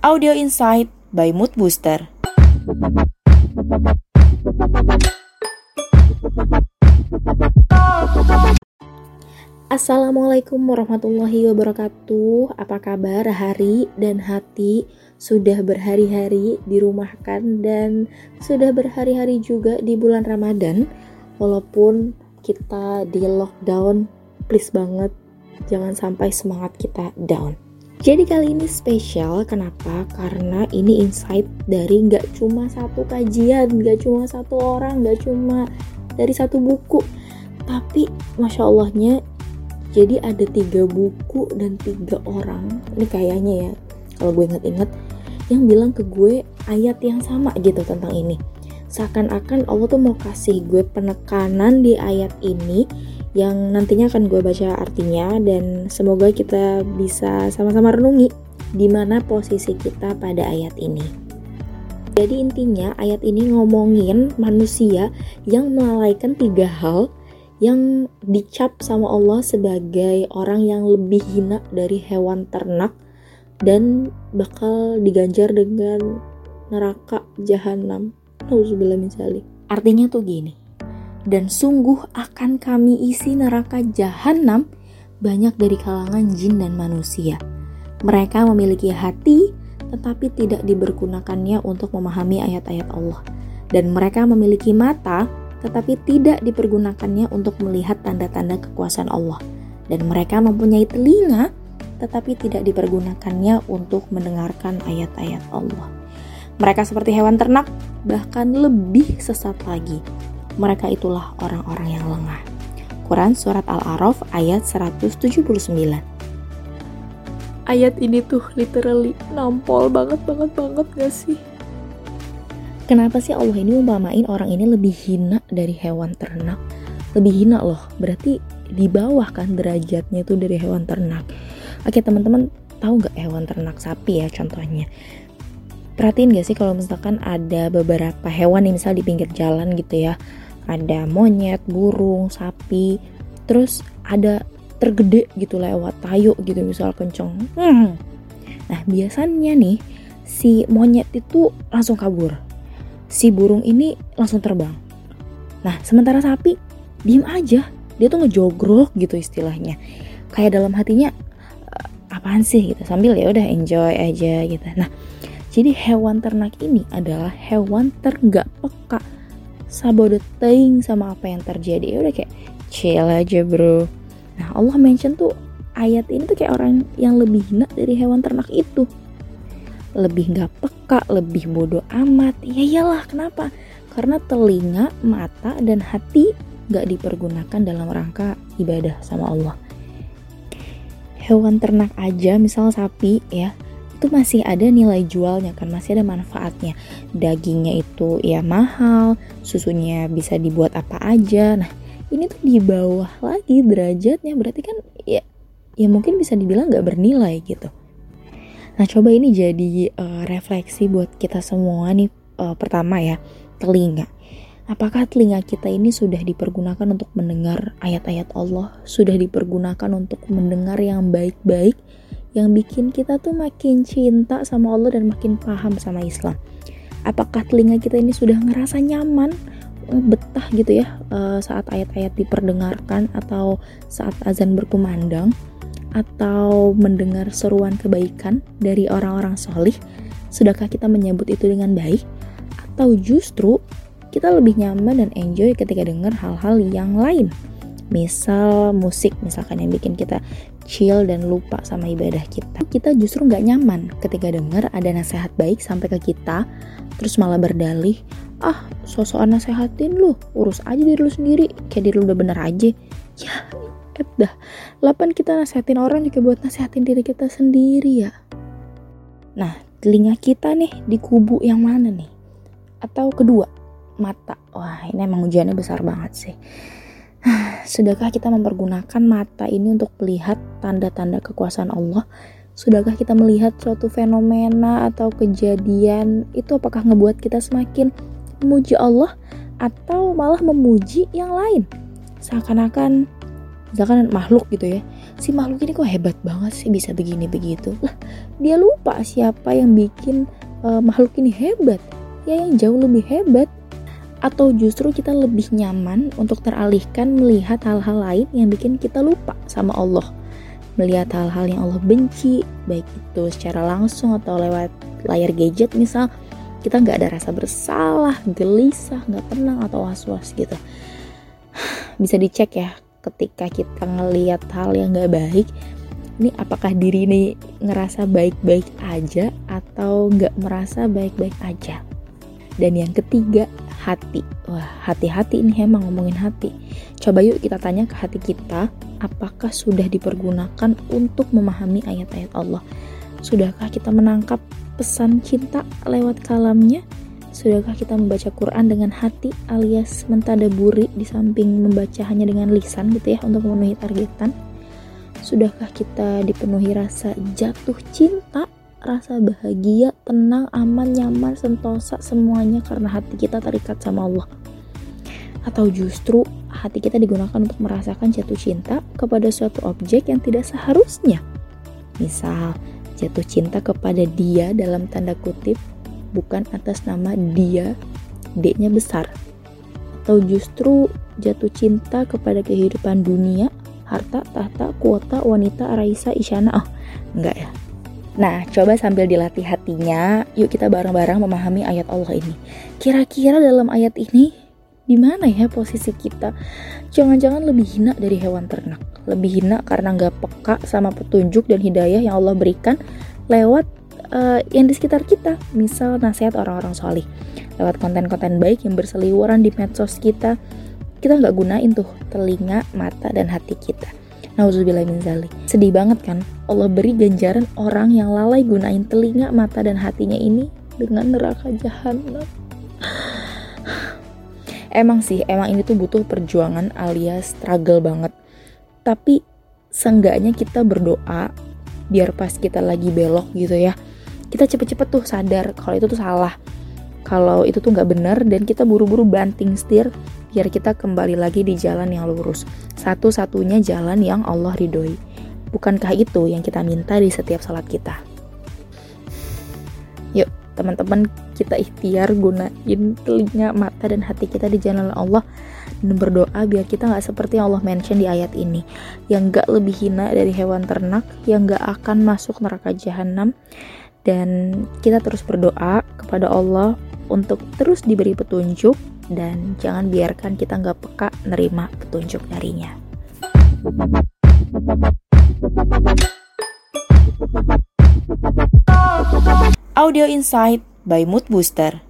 Audio Insight by Mood Booster. Assalamualaikum warahmatullahi wabarakatuh. Apa kabar? Hari dan hati Sudah berhari-hari dirumahkan Dan sudah berhari-hari juga di bulan Ramadan. Walaupun kita di lockdown Please banget Jangan sampai semangat kita down jadi kali ini spesial, kenapa? Karena ini insight dari nggak cuma satu kajian, nggak cuma satu orang, nggak cuma dari satu buku, tapi masya Allahnya jadi ada tiga buku dan tiga orang ini kayaknya ya kalau gue inget-inget yang bilang ke gue ayat yang sama gitu tentang ini seakan-akan Allah tuh mau kasih gue penekanan di ayat ini yang nantinya akan gue baca artinya dan semoga kita bisa sama-sama renungi di mana posisi kita pada ayat ini. Jadi intinya ayat ini ngomongin manusia yang melalaikan tiga hal yang dicap sama Allah sebagai orang yang lebih hina dari hewan ternak dan bakal diganjar dengan neraka jahanam. Nauzubillah Artinya tuh gini. Dan sungguh akan kami isi neraka jahanam banyak dari kalangan jin dan manusia. Mereka memiliki hati tetapi tidak dibergunakannya untuk memahami ayat-ayat Allah. Dan mereka memiliki mata tetapi tidak dipergunakannya untuk melihat tanda-tanda kekuasaan Allah. Dan mereka mempunyai telinga, tetapi tidak dipergunakannya untuk mendengarkan ayat-ayat Allah. Mereka seperti hewan ternak, bahkan lebih sesat lagi. Mereka itulah orang-orang yang lengah. Quran Surat Al-A'raf ayat 179 Ayat ini tuh literally nampol banget banget banget gak sih? Kenapa sih Allah ini umpamain orang ini lebih hina dari hewan ternak? Lebih hina loh, berarti di bawah kan derajatnya tuh dari hewan ternak. Oke teman-teman tahu nggak hewan ternak sapi ya contohnya? Perhatiin gak sih kalau misalkan ada beberapa hewan yang misal di pinggir jalan gitu ya, ada monyet, burung, sapi, terus ada tergede gitu lewat tayo gitu misal kenceng. Hmm. Nah biasanya nih si monyet itu langsung kabur si burung ini langsung terbang. Nah, sementara sapi diem aja, dia tuh ngejogrok gitu istilahnya. Kayak dalam hatinya eh, apaan sih gitu sambil ya udah enjoy aja gitu. Nah, jadi hewan ternak ini adalah hewan peka sabodeteng sama apa yang terjadi. Ya udah kayak chill aja, Bro. Nah, Allah mention tuh ayat ini tuh kayak orang yang lebih hina dari hewan ternak itu lebih nggak peka, lebih bodoh amat. Ya iyalah, kenapa? Karena telinga, mata, dan hati nggak dipergunakan dalam rangka ibadah sama Allah. Hewan ternak aja, misal sapi ya, itu masih ada nilai jualnya kan, masih ada manfaatnya. Dagingnya itu ya mahal, susunya bisa dibuat apa aja. Nah, ini tuh di bawah lagi derajatnya, berarti kan ya ya mungkin bisa dibilang nggak bernilai gitu. Nah, coba ini jadi uh, refleksi buat kita semua nih. Uh, pertama ya, telinga. Apakah telinga kita ini sudah dipergunakan untuk mendengar ayat-ayat Allah? Sudah dipergunakan untuk mendengar yang baik-baik yang bikin kita tuh makin cinta sama Allah dan makin paham sama Islam. Apakah telinga kita ini sudah ngerasa nyaman, betah gitu ya uh, saat ayat-ayat diperdengarkan atau saat azan berkumandang? atau mendengar seruan kebaikan dari orang-orang solih, sudahkah kita menyambut itu dengan baik? Atau justru kita lebih nyaman dan enjoy ketika dengar hal-hal yang lain? Misal musik misalkan yang bikin kita chill dan lupa sama ibadah kita. Kita justru nggak nyaman ketika dengar ada nasihat baik sampai ke kita, terus malah berdalih, ah sosokan nasehatin lu, urus aja diri lu sendiri, kayak diri lu udah bener aja. Ya sakit dah. Lapan kita nasihatin orang juga buat nasihatin diri kita sendiri ya. Nah, telinga kita nih di kubu yang mana nih? Atau kedua, mata. Wah, ini emang ujiannya besar banget sih. Sudahkah kita mempergunakan mata ini untuk melihat tanda-tanda kekuasaan Allah? Sudahkah kita melihat suatu fenomena atau kejadian itu apakah ngebuat kita semakin memuji Allah atau malah memuji yang lain? Seakan-akan misalkan makhluk gitu ya si makhluk ini kok hebat banget sih bisa begini begitu lah dia lupa siapa yang bikin uh, makhluk ini hebat ya yang jauh lebih hebat atau justru kita lebih nyaman untuk teralihkan melihat hal-hal lain yang bikin kita lupa sama Allah? Melihat hal-hal yang Allah benci baik itu secara langsung atau lewat layar gadget misal kita nggak ada rasa bersalah gelisah nggak tenang atau was-was gitu. Bisa dicek ya ketika kita ngelihat hal yang nggak baik ini apakah diri ini ngerasa baik-baik aja atau nggak merasa baik-baik aja? Dan yang ketiga hati. Wah hati-hati ini emang ngomongin hati. Coba yuk kita tanya ke hati kita apakah sudah dipergunakan untuk memahami ayat-ayat Allah? Sudahkah kita menangkap pesan cinta lewat kalamnya? Sudahkah kita membaca Quran dengan hati alias mentadaburi di samping membaca hanya dengan lisan gitu ya untuk memenuhi targetan? Sudahkah kita dipenuhi rasa jatuh cinta, rasa bahagia, tenang, aman, nyaman, sentosa semuanya karena hati kita terikat sama Allah? Atau justru hati kita digunakan untuk merasakan jatuh cinta kepada suatu objek yang tidak seharusnya? Misal, jatuh cinta kepada dia dalam tanda kutip bukan atas nama dia, D-nya besar. Atau justru jatuh cinta kepada kehidupan dunia, harta, tahta, kuota, wanita, Raisa, Isyana. Oh, enggak ya. Nah, coba sambil dilatih hatinya, yuk kita bareng-bareng memahami ayat Allah ini. Kira-kira dalam ayat ini, di mana ya posisi kita? Jangan-jangan lebih hina dari hewan ternak. Lebih hina karena nggak peka sama petunjuk dan hidayah yang Allah berikan lewat uh, yang di sekitar kita, misal nasihat orang-orang solih, lewat konten-konten baik yang berseliweran di medsos kita, kita nggak gunain tuh telinga, mata, dan hati kita. Nauzubillah min zalik. Sedih banget kan? Allah beri ganjaran orang yang lalai gunain telinga, mata, dan hatinya ini dengan neraka jahanam. emang sih, emang ini tuh butuh perjuangan alias struggle banget. Tapi seenggaknya kita berdoa biar pas kita lagi belok gitu ya kita cepet-cepet tuh sadar kalau itu tuh salah kalau itu tuh nggak benar dan kita buru-buru banting setir biar kita kembali lagi di jalan yang lurus. Satu-satunya jalan yang Allah ridhoi. Bukankah itu yang kita minta di setiap salat kita? Yuk teman-teman kita ikhtiar gunain telinga mata dan hati kita di jalan Allah. Dan berdoa biar kita nggak seperti yang Allah mention di ayat ini. Yang nggak lebih hina dari hewan ternak yang nggak akan masuk neraka jahanam dan kita terus berdoa kepada Allah untuk terus diberi petunjuk dan jangan biarkan kita nggak peka nerima petunjuk darinya. Audio Insight by Mood Booster